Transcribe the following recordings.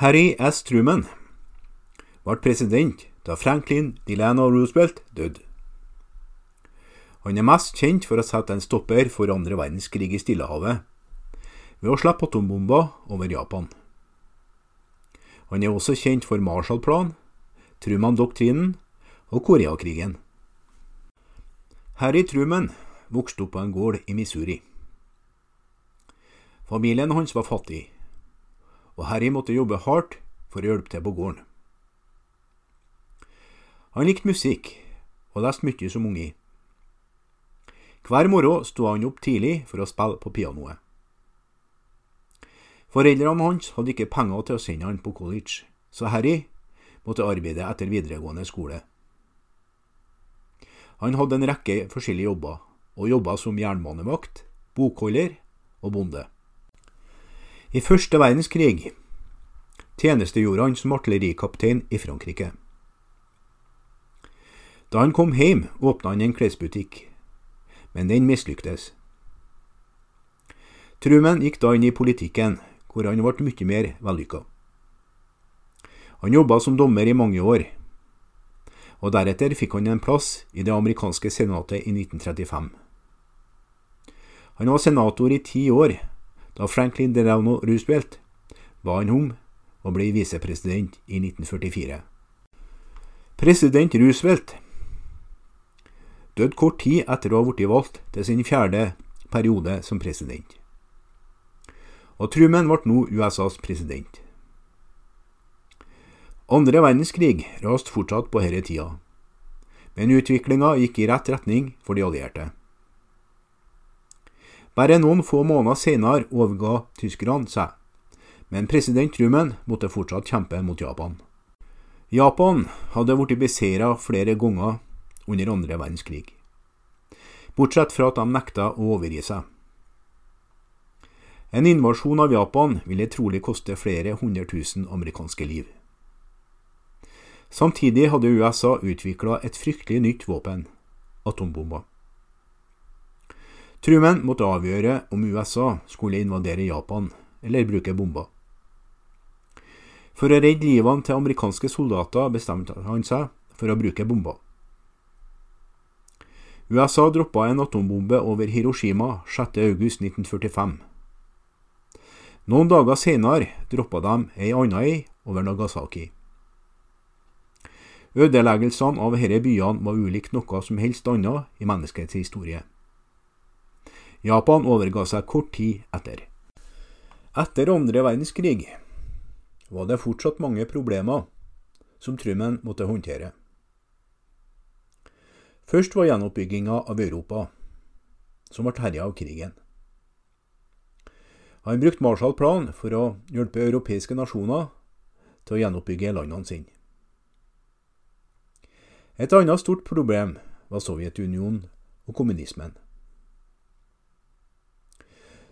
Harry S. Truman ble president da Franklin Delano Roosevelt døde. Han er mest kjent for å sette en stopper for andre verdenskrig i Stillehavet ved å slippe atombomber over Japan. Han er også kjent for Marshall-planen, Truman-doktrinen og Koreakrigen. Harry Truman vokste opp på en gård i Missouri. Familien hans var fattig, og Harry måtte jobbe hardt for å hjelpe til på gården. Han likte musikk, og leste mye som unge. Hver morgen sto han opp tidlig for å spille på pianoet. Foreldrene hans hadde ikke penger til å sende han på college, så Harry måtte arbeide etter videregående skole. Han hadde en rekke forskjellige jobber, og jobba som jernbanevakt, bokholder og bonde. I første verdenskrig tjenestegjorde han som artillerikaptein i Frankrike. Da han kom hjem, åpna han en klesbutikk, men den mislyktes. Truman gikk da inn i politikken, hvor han ble mye mer vellykka. Han jobba som dommer i mange år, og deretter fikk han en plass i det amerikanske senatet i 1935. Han var senator i ti år da Franklin Delano Roosevelt ba han om og ble visepresident i 1944. President Roosevelt døde kort tid etter å ha blitt valgt til sin fjerde periode som president. Og Truman ble nå USAs president. Andre verdenskrig raste fortsatt på denne tida, men utviklinga gikk i rett retning for de allierte. Bare noen få måneder senere overga tyskerne seg, men president Truman måtte fortsatt kjempe mot Japan. Japan hadde blitt beseira flere ganger under andre verdenskrig, bortsett fra at de nekta å overgi seg. En invasjon av Japan ville trolig koste flere hundre tusen amerikanske liv. Samtidig hadde USA utvikla et fryktelig nytt våpen, atombomber. Truman måtte avgjøre om USA skulle invadere Japan eller bruke bomber. For å redde livene til amerikanske soldater bestemte han seg for å bruke bomber. USA droppa en atombombe over Hiroshima 6.8.1945. Noen dager senere droppa de ei anna ei over Nagasaki. Ødeleggelsene av disse byene var ulikt noe som helst annet i menneskets historie. Japan overga seg kort tid etter. Etter andre verdenskrig var det fortsatt mange problemer som Truman måtte håndtere. Først var gjenoppbygginga av Europa, som ble herja av krigen. Han brukte Marshall-planen for å hjelpe europeiske nasjoner til å gjenoppbygge landene sine. Et annet stort problem var Sovjetunionen og kommunismen.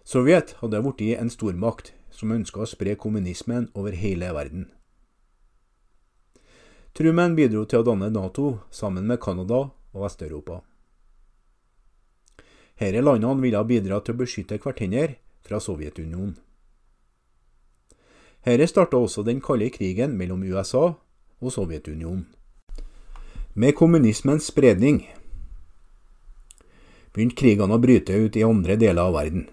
Sovjet hadde blitt en stormakt som ønska å spre kommunismen over hele verden. Truman bidro til å danne Nato sammen med Canada og Vest-Europa. Disse landene ville bidra til å beskytte hverandre fra Sovjetunionen. Dette starta også den kalde krigen mellom USA og Sovjetunionen. Med kommunismens spredning begynte krigene å bryte ut i andre deler av verden.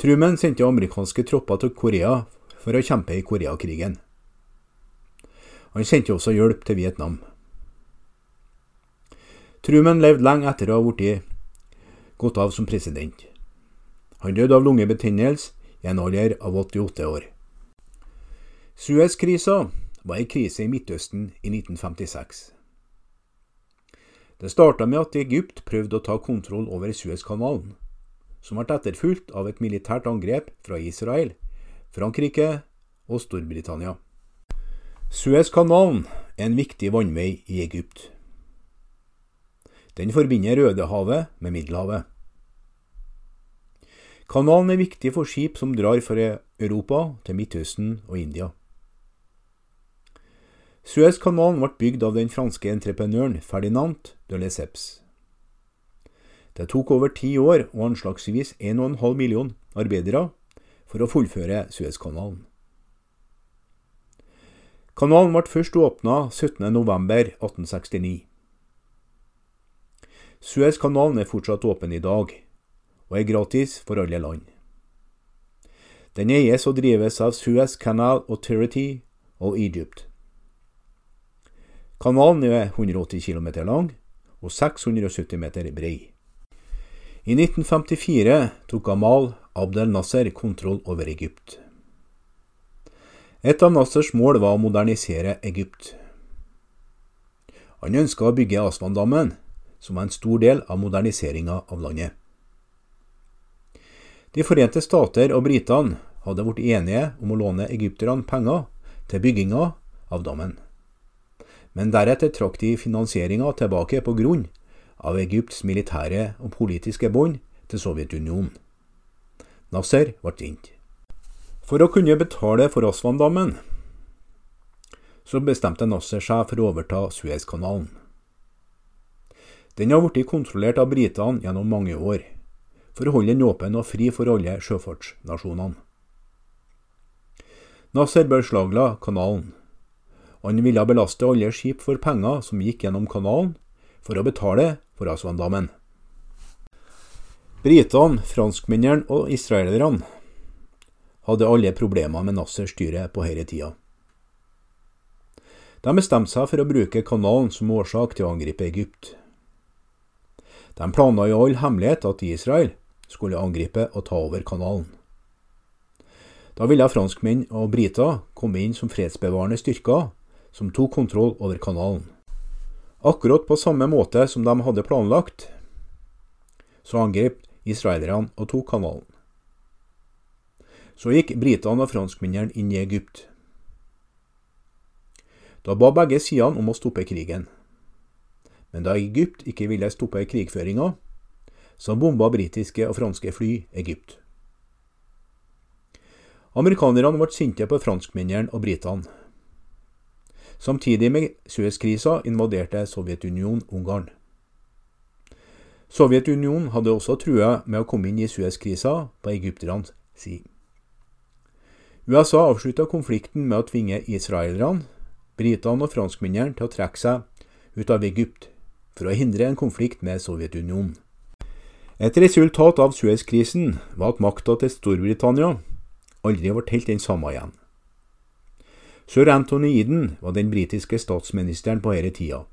Truman sendte amerikanske tropper til Korea for å kjempe i Koreakrigen. Han sendte også hjelp til Vietnam. Truman levde lenge etter å ha blitt gått av som president. Han døde av lungebetennelse i en alder av 88 år. Suez-krisa var ei krise i Midtøsten i 1956. Det starta med at Egypt prøvde å ta kontroll over Suezkanalen som ble etterfulgt av et militært angrep fra Israel, Frankrike og Storbritannia. Suezkanalen er en viktig vannvei i Egypt. Den forbinder Rødehavet med Middelhavet. Kanalen er viktig for skip som drar fra Europa til Midtøsten og India. Suezkanalen ble bygd av den franske entreprenøren Ferdinand de Lesseps. Det tok over ti år og anslagsvis 1,5 million arbeidere for å fullføre Suezkanalen. Kanalen ble først åpna 17.11.1869. Suezkanalen er fortsatt åpen i dag, og er gratis for alle land. Den eies og drives av Suez Canal Authority og Egypt. Kanalen er 180 km lang og 670 meter brei. I 1954 tok Amal Abdel Nasser kontroll over Egypt. Et av Nassers mål var å modernisere Egypt. Han ønska å bygge Aswandammen, som var en stor del av moderniseringa av landet. De forente stater og britene hadde blitt enige om å låne egypterne penger til bygginga av dammen. Men deretter trakk de finansieringa tilbake på grunn av Egypts militære og politiske bånd til Sovjetunionen. Nasser ble sint. For å kunne betale for Aswandammen, så bestemte Nasser seg for å overta Suezkanalen. Den har blitt kontrollert av britene gjennom mange år, for å holde den åpen og fri for alle sjøfartsnasjonene. Nasser beslagla kanalen. Han ville belaste alle skip for penger som gikk gjennom kanalen, for å betale for Rasvandammen. Britene, franskmennene og israelerne hadde alle problemer med Nassers styre på denne tida. De bestemte seg for å bruke kanalen som årsak til å angripe Egypt. De planla i all hemmelighet at Israel skulle angripe og ta over kanalen. Da ville franskmenn og briter komme inn som fredsbevarende styrker som tok kontroll over kanalen. Akkurat på samme måte som de hadde planlagt, så angrep israelerne og tok kanalen. Så gikk britene og franskmennene inn i Egypt. Da ba begge sidene om å stoppe krigen. Men da Egypt ikke ville stoppe krigføringa, så bomba britiske og franske fly Egypt. Amerikanerne ble sinte på franskmennene og britene. Samtidig med Suez-krisa invaderte Sovjetunionen Ungarn. Sovjetunionen hadde også trua med å komme inn i Suez-krisa på egypternes side. USA avslutta konflikten med å tvinge israelerne, britene og franskmennene til å trekke seg ut av Egypt for å hindre en konflikt med Sovjetunionen. Et resultat av Suez-krisen var at makta til Storbritannia aldri ble helt den samme igjen. Sir Anthony Eden var den britiske statsministeren på denne tida.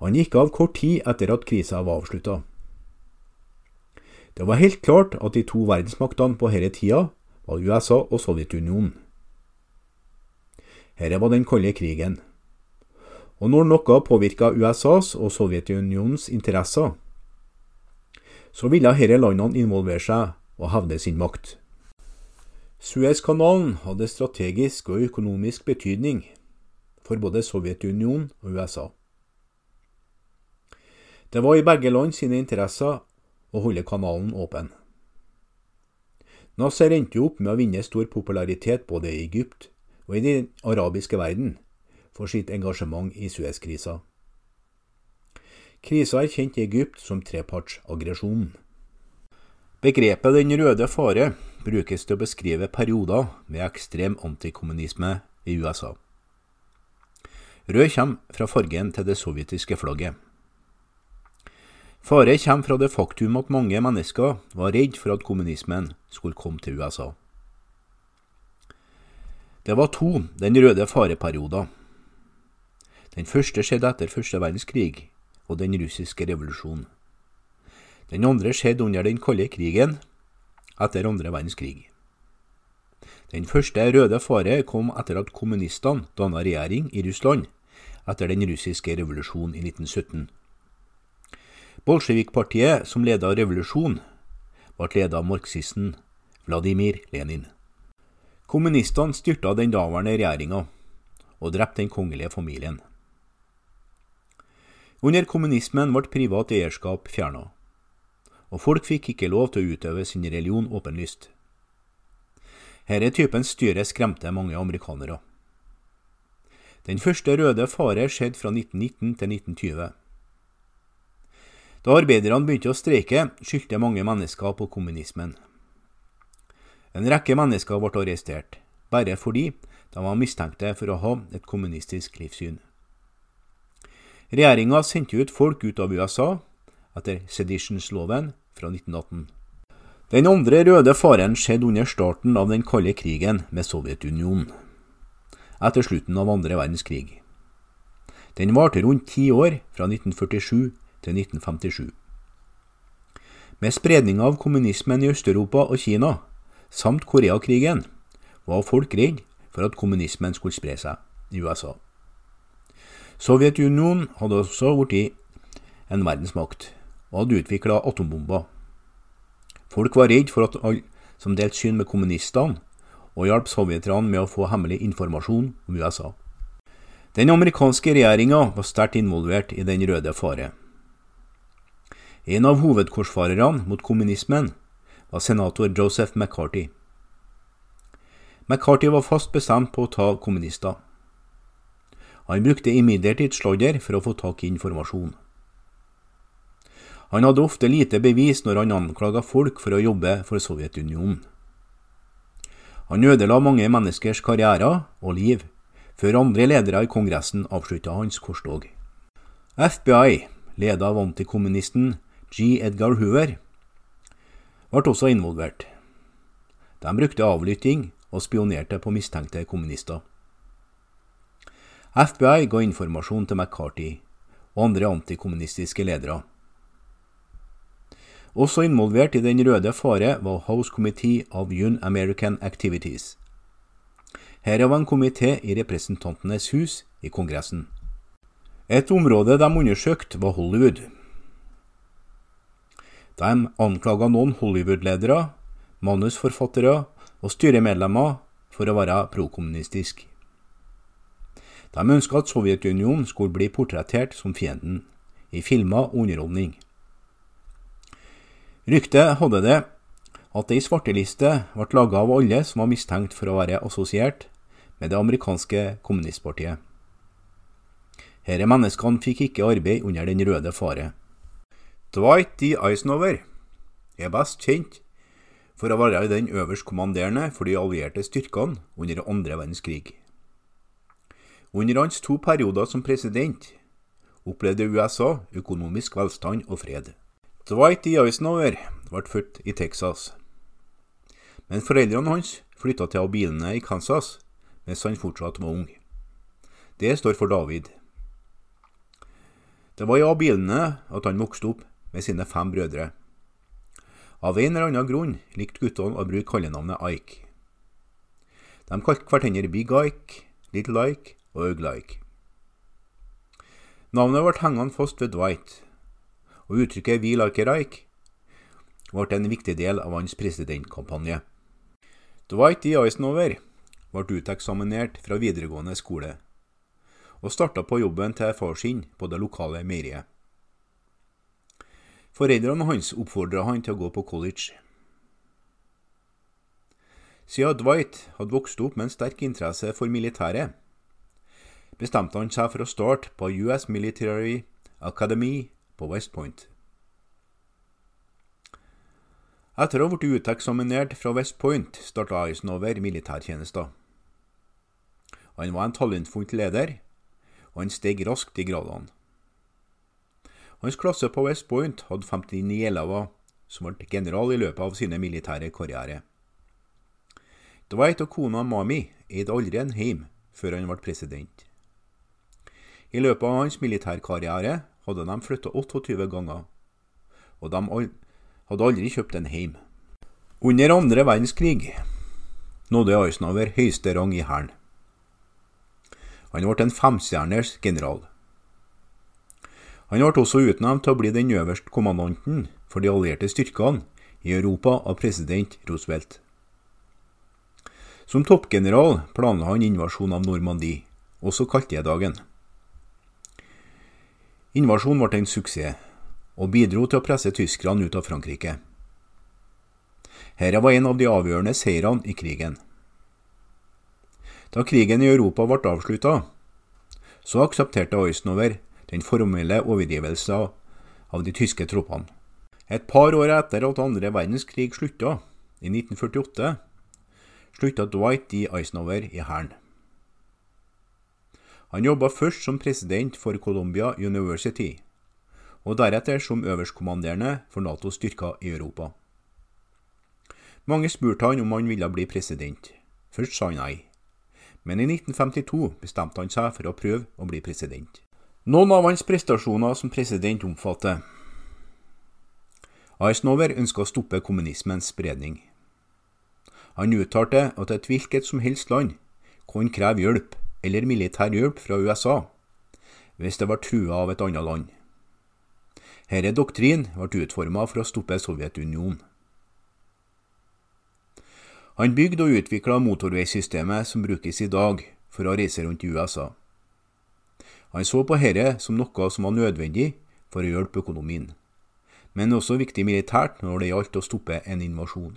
Han gikk av kort tid etter at krisa var avslutta. Det var helt klart at de to verdensmaktene på denne tida var USA og Sovjetunionen. Dette var den kalde krigen. Og når noe påvirka USAs og Sovjetunionens interesser, så ville disse landene involvere seg og hevde sin makt. Suezkanalen hadde strategisk og økonomisk betydning for både Sovjetunionen og USA. Det var i begge land sine interesser å holde kanalen åpen. Nasser endte opp med å vinne stor popularitet både i Egypt og i den arabiske verden for sitt engasjement i Suez-krisa. Krisa i Egypt som trepartsaggresjonen. Begrepet den røde fare brukes til å beskrive perioder med ekstrem antikommunisme i USA. Rød kommer fra fargen til det sovjetiske flagget. Fare kommer fra det faktum at mange mennesker var redd for at kommunismen skulle komme til USA. Det var to den røde fareperioder. Den første skjedde etter første verdenskrig og den russiske revolusjonen. Den andre skjedde under den kalde krigen etter andre verdenskrig. Den første røde fare kom etter at kommunistene danna regjering i Russland etter den russiske revolusjonen i 1917. Bolsjevikpartiet, som leda revolusjonen, ble ledet av marxisten Vladimir Lenin. Kommunistene styrta den daværende regjeringa og drepte den kongelige familien. Under kommunismen ble privat eierskap fjerna, og folk fikk ikke lov til å utøve sin religion åpenlyst. Herre typen styre skremte mange amerikanere. Den første røde fare skjedde fra 1919 til 1920. Da arbeiderne begynte å streike, skyldte mange mennesker på kommunismen. En rekke mennesker ble arrestert, bare fordi de var mistenkte for å ha et kommunistisk livssyn. Regjeringa sendte ut folk ut av USA etter seditionsloven fra 1918. Den andre røde faren skjedde under starten av den kalde krigen med Sovjetunionen, etter slutten av andre verdenskrig. Den varte rundt ti år, fra 1947 til 1957. Med spredning av kommunismen i Øst-Europa og Kina, samt Koreakrigen, var folk redd for at kommunismen skulle spre seg i USA. Sovjetunionen hadde også blitt en verdensmakt og hadde utvikla atombomber. Folk var redd for at alle som delte syn med kommunistene, og hjalp sovjeterne med å få hemmelig informasjon om USA. Den amerikanske regjeringa var sterkt involvert i Den røde fare. En av hovedkorsfarerne mot kommunismen var senator Joseph McCarthy. McCarthy var fast bestemt på å ta kommunister. Han brukte imidlertid sladder for å få tak i informasjon. Han hadde ofte lite bevis når han anklaga folk for å jobbe for Sovjetunionen. Han ødela mange menneskers karrierer og liv, før andre ledere i Kongressen avslutta hans korstog. FBI, ledet av antikommunisten G. Edgar Hoover, ble også involvert. De brukte avlytting og spionerte på mistenkte kommunister. FBI ga informasjon til McCarthy og andre antikommunistiske ledere. Også involvert i Den røde fare var House Committee of Un-American Activities. Her var en komité i Representantenes hus i Kongressen. Et område de undersøkte, var Hollywood. De anklaga noen Hollywood-ledere, manusforfattere og styremedlemmer for å være prokommunistisk. De ønska at Sovjetunionen skulle bli portrettert som fienden, i filmer og underholdning. Ryktet hadde det at ei svarteliste ble laga av alle som var mistenkt for å være assosiert med det amerikanske kommunistpartiet. Disse menneskene fikk ikke arbeid under Den røde fare. Dwight D. Eisenhower er best kjent for å være den øverstkommanderende for de allierte styrkene under andre verdenskrig. Under hans to perioder som president opplevde USA økonomisk velstand og fred. Dwight D. Eisenhower ble født i Texas, men foreldrene hans flytta til Abilene i Kansas mens han fortsatt var ung. Det står for David. Det var i Abilene at han vokste opp med sine fem brødre. Av en eller annen grunn likte guttene å bruke kallenavnet Ike. De kalte hverandre Big Ike, Little Ike og Ugly Ike. Navnet ble hengende fast ved Dwight, og uttrykket 'We like Reich' ble en viktig del av hans presidentkampanje. Dwight D. Eisenhower ble uteksaminert fra videregående skole, og starta på jobben til far sin på det lokale meieriet. Foreldrene hans oppfordra han til å gå på college. Siden Dwight hadde vokst opp med en sterk interesse for militæret, bestemte han seg for å starte på US Military Academy på West Point. Etter å ha blitt uteksaminert fra West Point, starta Eisenhower militærtjenester. Han var en talentfull leder, og han steg raskt i gradene. Hans klasse på West Point hadde 59 elever som ble general i løpet av sine militære karriere. Dwight og kona Mami eide aldri en heim før han ble president. I løpet av hans militærkarriere hadde de flytta 28 ganger, og de hadde aldri kjøpt en heim. Under andre verdenskrig nådde Eisenhower høyeste rang i hæren. Han ble en femstjerners general. Han ble også utnevnt til å bli den øverste kommandanten for de allierte styrkene i Europa av president Roosevelt. Som toppgeneral planla han invasjon av Normandie, også kalt det dagen. Invasjonen ble en suksess, og bidro til å presse tyskerne ut av Frankrike. Dette var en av de avgjørende seirene i krigen. Da krigen i Europa ble avslutta, så aksepterte Eisenhower den formelle overgivelsen av de tyske troppene. Et par år etter at andre verdenskrig slutta, i 1948, slutta Dwight D. Eisenhower i hæren. Han jobba først som president for Columbia University, og deretter som øverstkommanderende for Natos styrker i Europa. Mange spurte han om han ville bli president. Først sa han nei, men i 1952 bestemte han seg for å prøve å bli president. Noen av hans prestasjoner som president omfatter Eisenhower ønska å stoppe kommunismens spredning. Han uttalte at et hvilket som helst land kunne kreve hjelp eller militær hjelp fra USA hvis det var trua av et annet land. Herre doktrin ble utforma for å stoppe Sovjetunionen. Han bygde og utvikla motorveisystemet som brukes i dag for å reise rundt i USA. Han så på herre som noe som var nødvendig for å hjelpe økonomien, men også viktig militært når det gjaldt å stoppe en invasjon.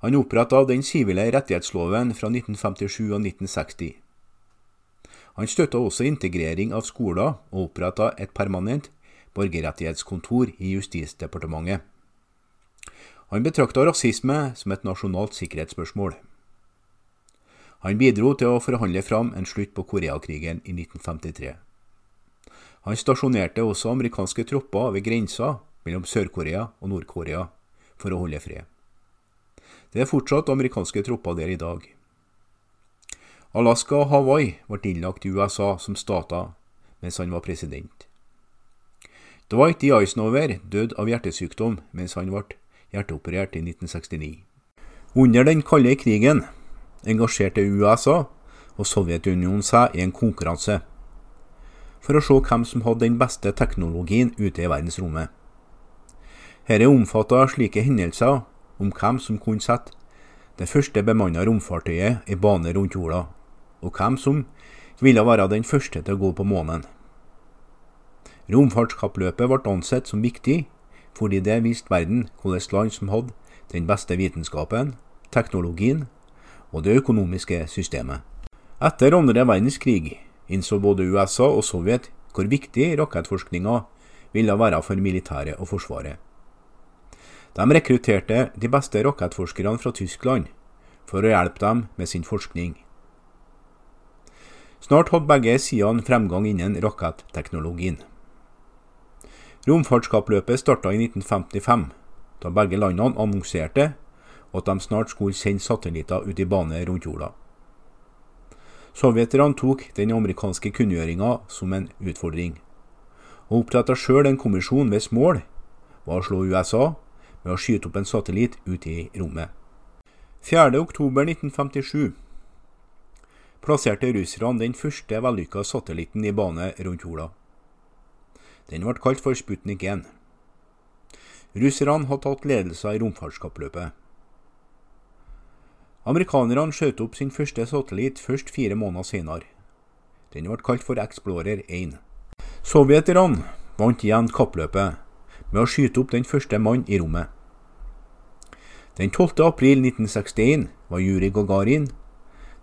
Han oppretta den sivile rettighetsloven fra 1957 og 1960. Han støtta også integrering av skoler og oppretta et permanent borgerrettighetskontor i Justisdepartementet. Han betrakta rasisme som et nasjonalt sikkerhetsspørsmål. Han bidro til å forhandle fram en slutt på Koreakrigen i 1953. Han stasjonerte også amerikanske tropper ved grensa mellom Sør-Korea og Nord-Korea for å holde fred. Det er fortsatt amerikanske tropper der i dag. Alaska og Hawaii ble innlagt i USA som stater mens han var president. Dwight D. Eisenhower døde av hjertesykdom mens han ble hjerteoperert i 1969. Under den kalde krigen engasjerte USA og Sovjetunionen seg i en konkurranse for å se hvem som hadde den beste teknologien ute i verdensrommet. Dette omfatta slike hendelser om hvem som kunne sette det første bemanna romfartøyet i bane rundt jorda, og hvem som ville være den første til å gå på månen. Romfartskappløpet ble ansett som viktig fordi det viste verden hvilke land som hadde den beste vitenskapen, teknologien og det økonomiske systemet. Etter andre verdenskrig innså både USA og Sovjet hvor viktig rakettforskninga ville være for militæret og forsvaret. De rekrutterte de beste rakettforskerne fra Tyskland for å hjelpe dem med sin forskning. Snart hadde begge sidene fremgang innen raketteknologien. Romfartskappløpet starta i 1955, da begge landene annonserte at de snart skulle sende satellitter ut i bane rundt jorda. Sovjeterne tok den amerikanske kunngjøringa som en utfordring, og oppretta sjøl en kommisjon hvis mål var å slå USA med å skyte opp en satellitt ut i rommet. 4.10.1957 plasserte russerne den første vellykka satellitten i bane rundt jorda. Den ble kalt for Sputnik 1. Russerne hadde tatt ledelsen i romfartskappløpet. Amerikanerne skjøt opp sin første satellitt først fire måneder senere. Den ble kalt for Explorer 1. Sovjeterne vant igjen kappløpet med å skyte opp den første mann i rommet. Den 12. april 1961 var Juri Gagarin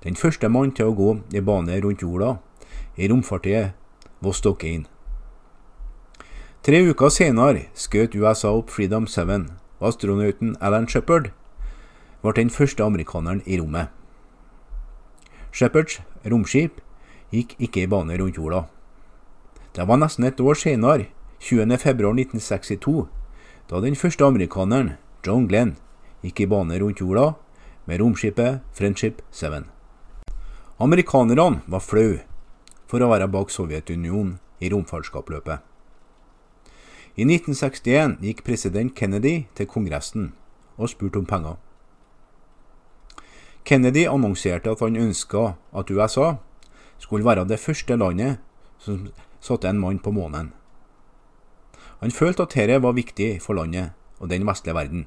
den første mann til å gå i bane rundt jorda i romfartøyet Vostok 1. Tre uker senere skjøt USA opp Freedom 7, og astronauten Alan Shepherd ble den første amerikaneren i rommet. Shepherds romskip gikk ikke i bane rundt jorda. Det var nesten et år senere 20.2.1962, da den første amerikaneren, John Glenn, gikk i bane rundt jorda med romskipet Friendship 7. Amerikanerne var flaue for å være bak Sovjetunionen i romfartskappløpet. I 1961 gikk president Kennedy til Kongressen og spurte om penger. Kennedy annonserte at han ønska at USA skulle være det første landet som satte en mann på månen. Han følte at dette var viktig for landet og den vestlige verden.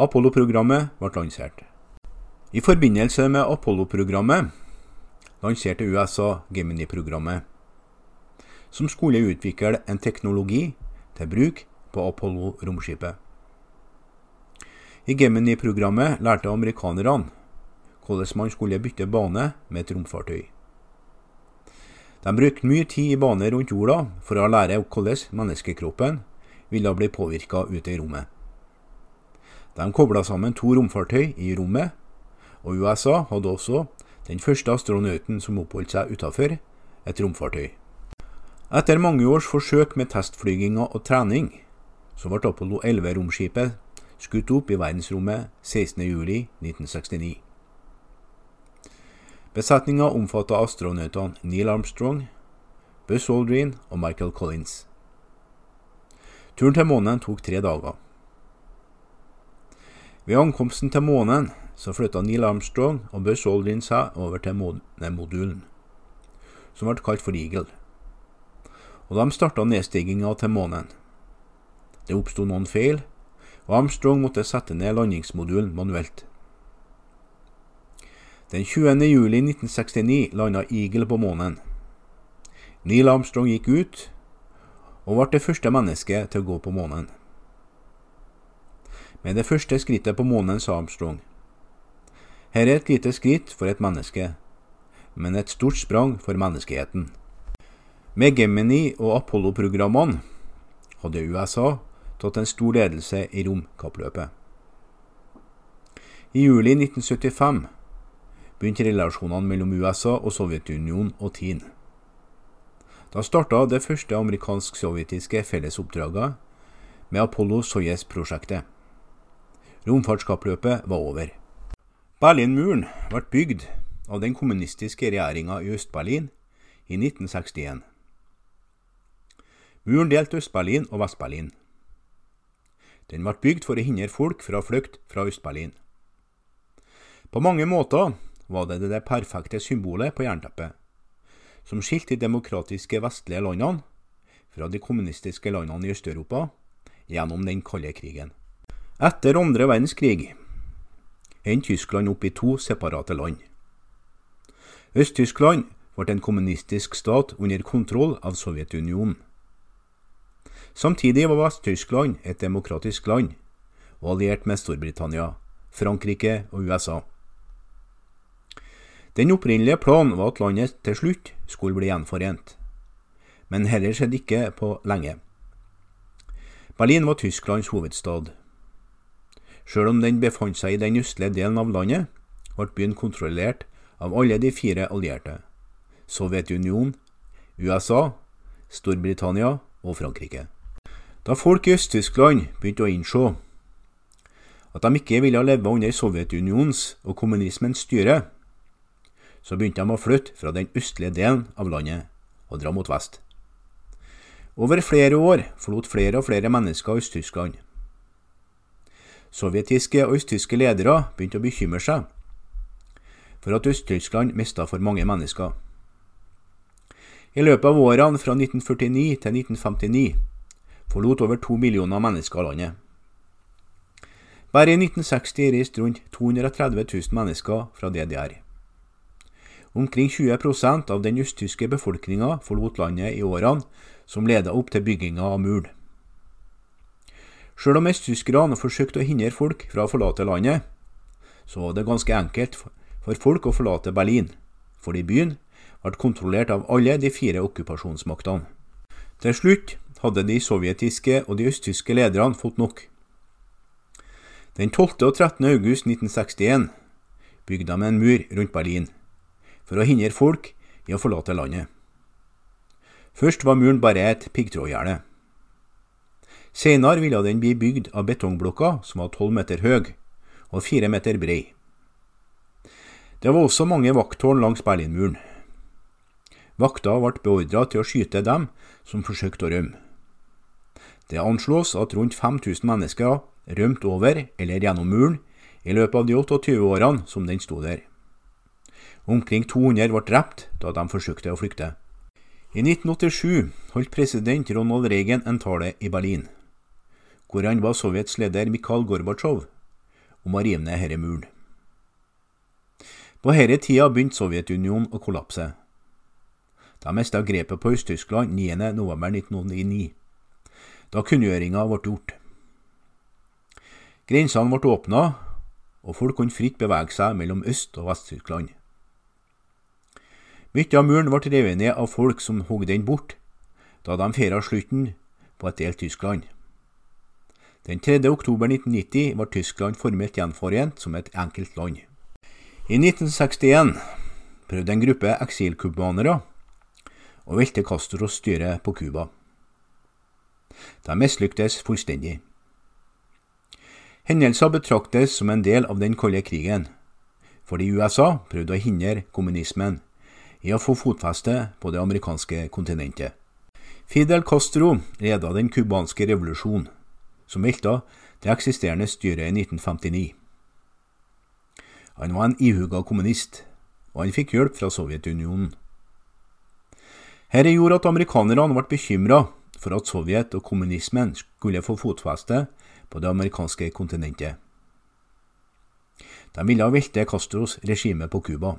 Apollo-programmet ble lansert. I forbindelse med Apollo-programmet lanserte USA Gemini-programmet, som skulle utvikle en teknologi til bruk på Apollo-romskipet. I Gemini-programmet lærte amerikanerne hvordan man skulle bytte bane med et romfartøy. De brukte mye tid i bane rundt jorda for å lære hvordan menneskekroppen ville bli påvirka ute i rommet. De kobla sammen to romfartøy i rommet, og USA hadde også den første astronauten som oppholdt seg utafor et romfartøy. Etter mange års forsøk med testflyginger og trening, så ble Apollo 11-romskipet skutt opp i verdensrommet 16.07.1969. Besetninga omfatta astronautene Neil Armstrong, Buzz Aldrin og Michael Collins. Turen til månen tok tre dager. Ved ankomsten til månen så flytta Neil Armstrong og Buzz Aldrin seg over til månemodulen, som ble kalt for Eagle. Og de starta nedstiginga til månen. Det oppsto noen feil, og Armstrong måtte sette ned landingsmodulen manuelt. Den 20. juli 1969 landa Eagle på månen. Neil Armstrong gikk ut og ble det første mennesket til å gå på månen. Med det første skrittet på månen sa Armstrong. Her er et lite skritt for et menneske, men et stort sprang for menneskeheten. Med Gemini og Apollo-programmene hadde USA tatt en stor ledelse i romkappløpet. I juli 1975 begynte relasjonene mellom USA og Sovjetunionen å tine. Da starta det første amerikansk-sovjetiske fellesoppdraget med Apollo-Soyez-prosjektet. Romfartskappløpet var over. Berlinmuren ble bygd av den kommunistiske regjeringa i Øst-Berlin i 1961. Muren delte Øst-Berlin og Vest-Berlin. Den ble bygd for å hindre folk fra flukt fra Øst-Berlin. På mange måter var det det perfekte symbolet på jernteppet, som skilte de demokratiske vestlige landene fra de kommunistiske landene i Øst-Europa gjennom den kalde krigen. Etter andre verdenskrig endte Tyskland opp i to separate land. Øst-Tyskland ble en kommunistisk stat under kontroll av Sovjetunionen. Samtidig var Vest-Tyskland et demokratisk land, og alliert med Storbritannia, Frankrike og USA. Den opprinnelige planen var at landet til slutt skulle bli gjenforent, men heller skjedde ikke på lenge. Berlin var Tysklands hovedstad. Sjøl om den befant seg i den østlige delen av landet, ble byen kontrollert av alle de fire allierte Sovjetunionen, USA, Storbritannia og Frankrike. Da folk i Øst-Tyskland begynte å innse at de ikke ville leve under Sovjetunionens og kommunismens styre, så begynte de å flytte fra den østlige delen av landet og dra mot vest. Over flere år forlot flere og flere mennesker Øst-Tyskland. Sovjetiske og østtyske ledere begynte å bekymre seg for at Øst-Tyskland mista for mange mennesker. I løpet av årene fra 1949 til 1959 forlot over to millioner mennesker landet. Bare i 1960 reiste rundt 230 000 mennesker fra DDR. Omkring 20% av den østtyske befolkninga forlot landet i årene som leda opp til bygginga av muren. Sjøl om østtyskerne forsøkte å hindre folk fra å forlate landet, så var det ganske enkelt for folk å forlate Berlin, fordi byen ble kontrollert av alle de fire okkupasjonsmaktene. Til slutt hadde de sovjetiske og de østtyske lederne fått nok. Den 12. og 13. august 1961 bygde de en mur rundt Berlin for å hindre folk i å forlate landet. Først var muren bare et piggtrådgjerde. Senere ville den bli bygd av betongblokker som var tolv meter høy og fire meter brei. Det var også mange vakttårn langs Berlinmuren. Vakta ble beordra til å skyte dem som forsøkte å rømme. Det anslås at rundt 5000 mennesker rømte over eller gjennom muren i løpet av de 28 årene som den sto der. Omkring 200 ble drept da de forsøkte å flykte. I 1987 holdt president Ronald Reagan en tale i Berlin, hvor han ba Sovjets leder Mikhail Gorbatsjov om å rive ned denne muren. På denne tida begynte Sovjetunionen å kollapse. De mista grepet på Øst-Tyskland 9.11.1999, da kunngjøringa ble gjort. Grensene ble åpna, og folk kunne fritt bevege seg mellom Øst- og Vest-Tyskland. Mye av muren ble revet ned av folk som hogg den bort, da de feira slutten på et delt Tyskland. Den 3. oktober 1990 var Tyskland formelt gjenforent som et enkelt land. I 1961 prøvde en gruppe eksilcubanere å velte Castros styre på Cuba. De mislyktes fullstendig. Hendelser betraktes som en del av den kalde krigen, fordi USA prøvde å hindre kommunismen i å få fotfeste på det amerikanske kontinentet. Fidel Castro ledet den cubanske revolusjonen, som velta det eksisterende styret i 1959. Han var en ihuga kommunist, og han fikk hjelp fra Sovjetunionen. Dette gjorde at amerikanerne ble bekymra for at Sovjet og kommunismen skulle få fotfeste på det amerikanske kontinentet. De ville velte Castros regime på Cuba.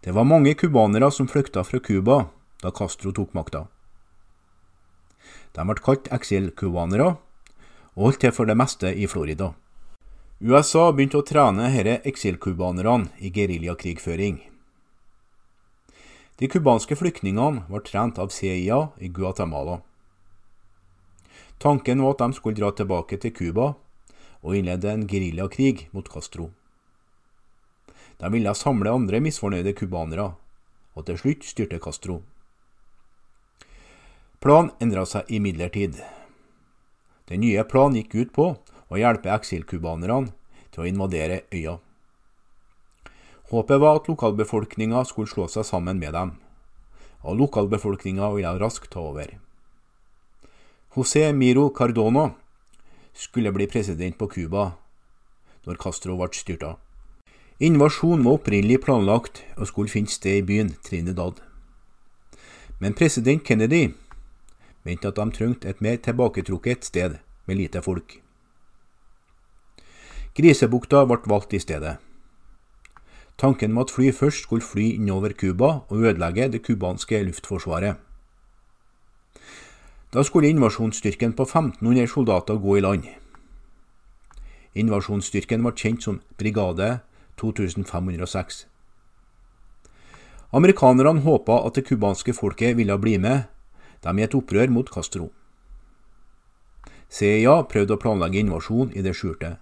Det var mange cubanere som flykta fra Cuba da Castro tok makta. De ble kalt eksilcubanere og holdt til for det meste i Florida. USA begynte å trene disse eksilcubanerne i geriljakrigføring. De cubanske flyktningene var trent av CIA i Guatemala. Tanken var at de skulle dra tilbake til Cuba og innlede en geriljakrig mot Castro. De ville samle andre misfornøyde cubanere, og til slutt styrte Castro. Planen endra seg imidlertid. Den nye planen gikk ut på å hjelpe eksilcubanerne til å invadere øya. Håpet var at lokalbefolkninga skulle slå seg sammen med dem, og lokalbefolkninga ville raskt ta over. José Miro Cardona skulle bli president på Cuba når Castro ble styrta. Invasjonen var opprinnelig planlagt og skulle finne sted i byen Trinidad. Men president Kennedy mente at de trengte et mer tilbaketrukket sted med lite folk. Grisebukta ble valgt i stedet. Tanken var at fly først skulle fly innover Cuba og ødelegge det cubanske luftforsvaret. Da skulle invasjonsstyrken på 1500 soldater gå i land. Invasjonsstyrken ble kjent som Brigade 2506. Amerikanerne håpa at det cubanske folket ville bli med De i et opprør mot Castro. CIA prøvde å planlegge invasjon i det skjulte,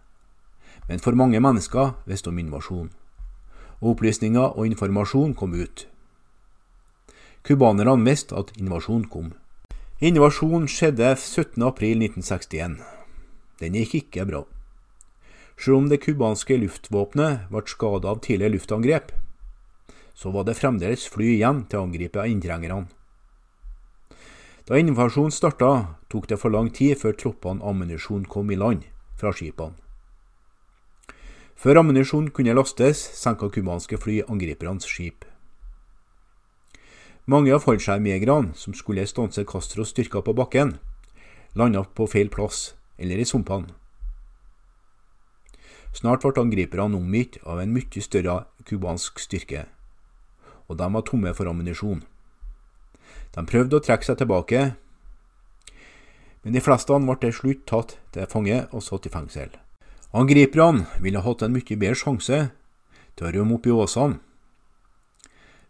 men for mange mennesker visste om invasjon opplysninger og informasjon kom ut. Cubanerne visste at invasjonen kom. Invasjonen skjedde 17.4.1961. Den gikk ikke bra. Selv om det cubanske luftvåpenet ble skada av tidligere luftangrep, så var det fremdeles fly igjen til å angripe inntrengerne. Da invasjonen starta, tok det for lang tid før troppene ammunisjon kom i land fra skipene. Før ammunisjon kunne lastes, senka cubanske fly angripernes skip. Mange av fallskjermjegerne som skulle stanse Castros styrker på bakken, landa på feil plass eller i sumpene. Snart ble angriperne omgitt av en mye større cubansk styrke, og de var tomme for ammunisjon. De prøvde å trekke seg tilbake, men de fleste ble til slutt tatt til fange og satt i fengsel. Angriperne ville hatt en mye bedre sjanse til å rømme opp i åsene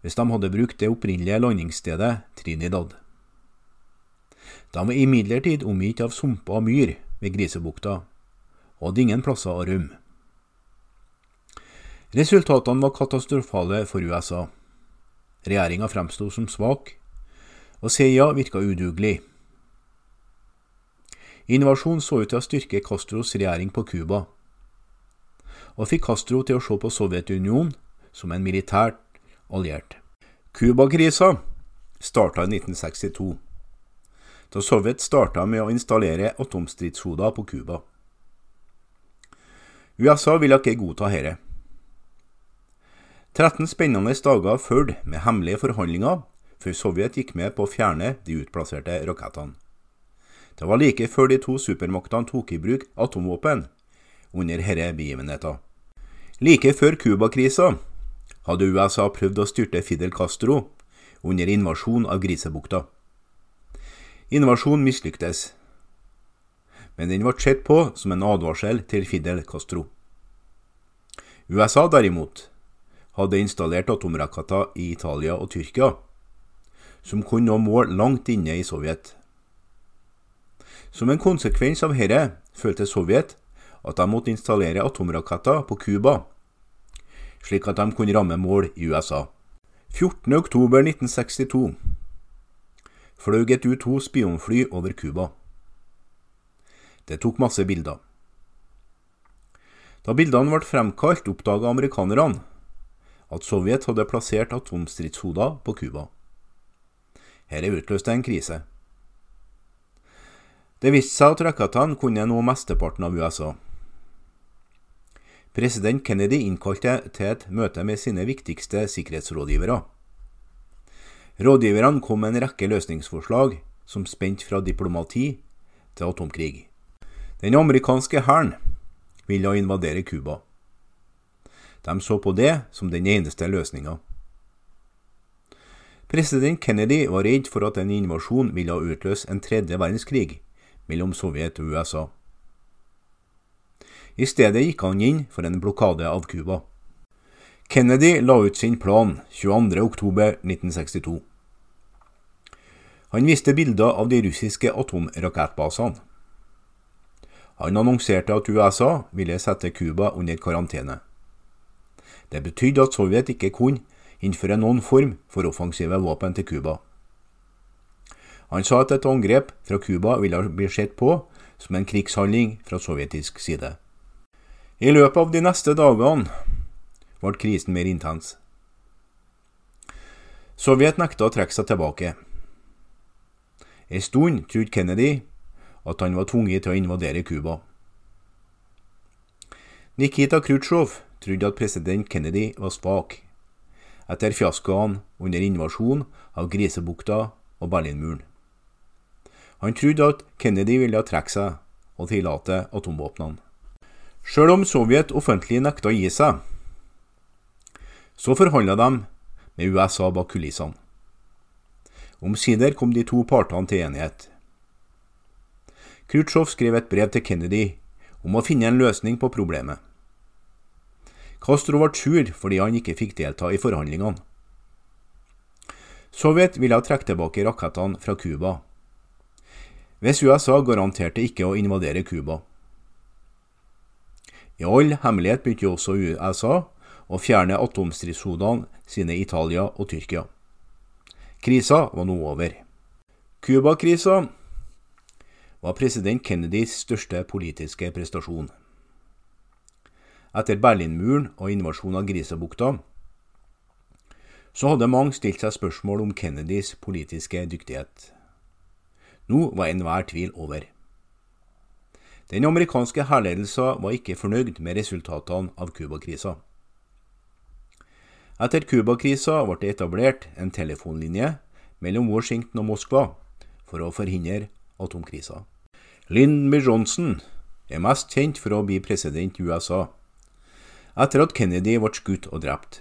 hvis de hadde brukt det opprinnelige landingsstedet Trinidad. De var imidlertid omgitt av sumper og myr ved Grisebukta, og hadde ingen plasser å rømme. Resultatene var katastrofale for USA. Regjeringa fremsto som svak, og CIA virka udugelig. Invasjonen så ut til å styrke Castros regjering på Cuba, og fikk Castro til å se på Sovjetunionen som en militært alliert. Cuba-krisa starta i 1962, da Sovjet starta med å installere atomstridshoder på Cuba. USA ville ikke godta dette. 13 spennende dager fulgte med hemmelige forhandlinger før Sovjet gikk med på å fjerne de utplasserte rakettene. Det var like før de to supermaktene tok i bruk atomvåpen under herre begivenheter. Like før Cuba-krisa hadde USA prøvd å styrte Fidel Castro under invasjon av Grisebukta. Invasjonen mislyktes, men den ble sett på som en advarsel til Fidel Castro. USA derimot hadde installert atomraketter i Italia og Tyrkia, som kunne nå mål langt inne i Sovjet. Som en konsekvens av dette følte Sovjet at de måtte installere atomraketter på Cuba, slik at de kunne ramme mål i USA. 14.10.1962 fløy et U-2 spionfly over Cuba. Det tok masse bilder. Da bildene ble fremkalt, oppdaga amerikanerne at Sovjet hadde plassert atomstridshoder på Cuba. Dette utløste en krise. Det viste seg at Rakatan kunne nå mesteparten av USA. President Kennedy innkalte til et møte med sine viktigste sikkerhetsrådgivere. Rådgiverne kom med en rekke løsningsforslag som spente fra diplomati til atomkrig. Den amerikanske hæren ville invadere Cuba. De så på det som den eneste løsninga. President Kennedy var redd for at en invasjon ville utløse en tredje verdenskrig mellom Sovjet og USA. I stedet gikk han inn for en blokade av Cuba. Kennedy la ut sin plan 22.10.1962. Han viste bilder av de russiske atomrakettbasene. Han annonserte at USA ville sette Cuba under karantene. Det betydde at Sovjet ikke kunne innføre noen form for offensive våpen til Cuba. Han sa at et angrep fra Cuba ville bli sett på som en krigshandling fra sovjetisk side. I løpet av de neste dagene ble krisen mer intens. Sovjet nekta å trekke seg tilbake. En stund trodde Kennedy at han var tvunget til å invadere Cuba. Nikita Khrusjtsjov trodde at president Kennedy var svak, etter fiaskoene under invasjonen av Grisebukta og Berlinmuren. Han trodde at Kennedy ville trekke seg og tillate atomvåpnene. Selv om Sovjet offentlig nekta å gi seg, så forhandla de med USA bak kulissene. Omsider kom de to partene til enighet. Khrusjtsjov skrev et brev til Kennedy om å finne en løsning på problemet. Castro ble sur fordi han ikke fikk delta i forhandlingene. Sovjet ville trekke tilbake rakettene fra Cuba, hvis USA garanterte ikke å invadere Cuba. I all hemmelighet begynte også USA å fjerne atomstridshodene sine i Italia og Tyrkia. Krisa var nå over. Cuba-krisa var president Kennedys største politiske prestasjon. Etter Berlinmuren og invasjonen av Grisebukta, så hadde mange stilt seg spørsmål om Kennedys politiske dyktighet. Nå var enhver tvil over. Den amerikanske hærledelsen var ikke fornøyd med resultatene av Cuba-krisa. Etter Cuba-krisa ble det etablert en telefonlinje mellom Washington og Moskva for å forhindre atomkrisa. Lyndon B. Johnson er mest kjent for å bli president i USA, etter at Kennedy ble skutt og drept.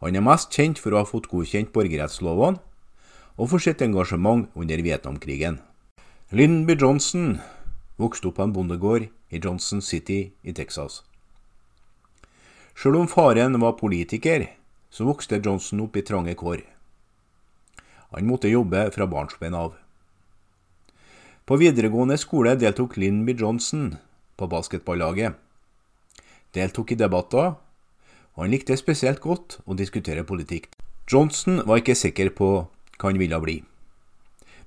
Han er mest kjent for å ha fått godkjent borgerrettslovene og for sitt engasjement under Vietnamkrigen. Lyndon B. Johnson vokste opp på en bondegård i Johnson City i Texas. Selv om faren var politiker, så vokste Johnson opp i trange kår. Han måtte jobbe fra barnsben av. På videregående skole deltok Lynn B. Johnson på basketballaget. Deltok i debatter, og han likte spesielt godt å diskutere politikk. Johnson var ikke sikker på hva han ville bli,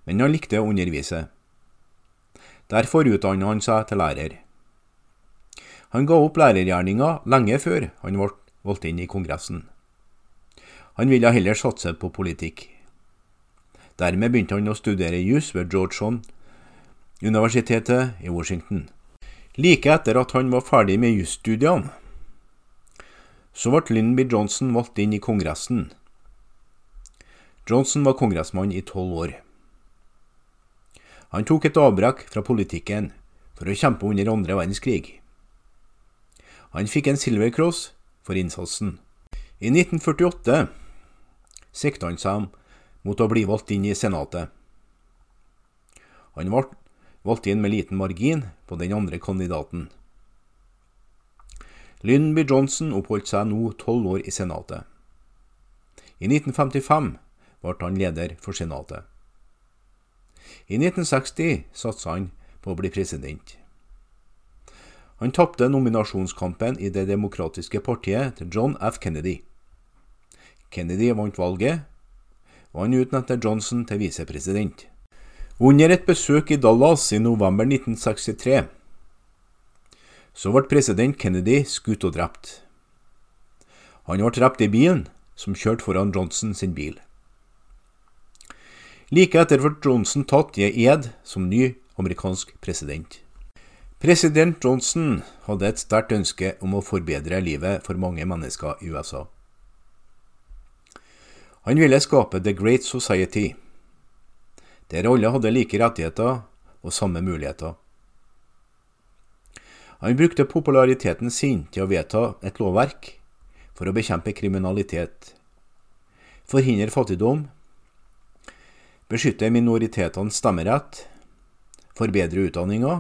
men han likte å undervise. Derfor utdannet han seg til lærer. Han ga opp lærergjerninga lenge før han ble valgt inn i Kongressen. Han ville heller satse på politikk. Dermed begynte han å studere jus ved Georgetown Universitetet i Washington. Like etter at han var ferdig med jusstudiene, så ble Lyndon B. Johnson valgt inn i Kongressen. Johnson var kongressmann i tolv år. Han tok et avbrekk fra politikken for å kjempe under andre verdenskrig. Han fikk en Silver Cross for innsatsen. I 1948 sikta han seg mot å bli valgt inn i Senatet. Han ble valgt inn med liten margin på den andre kandidaten. Lyndon B. Johnson oppholdt seg nå tolv år i Senatet. I 1955 ble han leder for Senatet. I 1960 satsa han på å bli president. Han tapte nominasjonskampen i Det demokratiske partiet til John F. Kennedy. Kennedy vant valget, og han utnevnte Johnson til visepresident. Under et besøk i Dallas i november 1963 så ble president Kennedy skutt og drept. Han ble drept i bilen som kjørte foran Johnson sin bil. Like etter ble Johnson tatt i ed som ny amerikansk president. President Johnson hadde et sterkt ønske om å forbedre livet for mange mennesker i USA. Han ville skape The Great Society, der alle hadde like rettigheter og samme muligheter. Han brukte populariteten sin til å vedta et lovverk for å bekjempe kriminalitet, forhindre fattigdom, beskytte minoritetenes stemmerett, forbedre utdanninga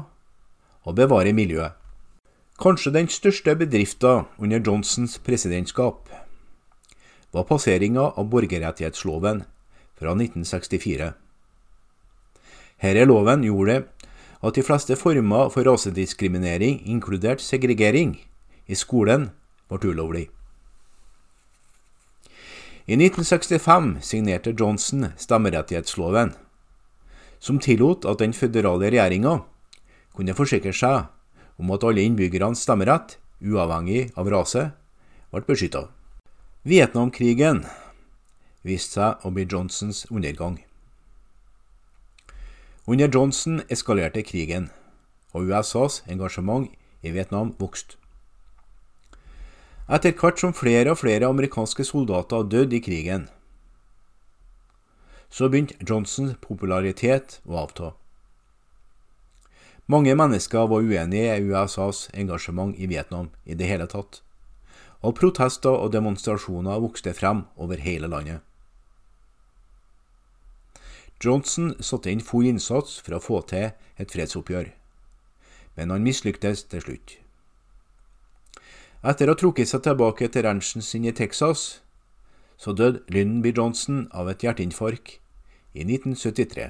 og bevare miljøet. Kanskje den største bedriften under Johnsons presidentskap var passeringa av borgerrettighetsloven fra 1964. Denne loven gjorde at de fleste former for rasediskriminering, inkludert segregering, i skolen ble ulovlig. I 1965 signerte Johnson stemmerettighetsloven, som tillot at den føderale regjeringa kunne forsikre seg om at alle innbyggernes stemmerett, uavhengig av rase, ble beskytta. Vietnamkrigen viste seg å bli Johnsons undergang. Under Johnson eskalerte krigen, og USAs engasjement i Vietnam vokste. Etter hvert som flere og flere amerikanske soldater døde i krigen, så begynte Johnsons popularitet å avta. Mange mennesker var uenige i USAs engasjement i Vietnam i det hele tatt, og protester og demonstrasjoner vokste frem over hele landet. Johnson satte inn full innsats for å få til et fredsoppgjør, men han mislyktes til slutt. Etter å ha trukket seg tilbake til ranchen sin i Texas, så døde Lyndon B. Johnson av et hjerteinfarkt i 1973.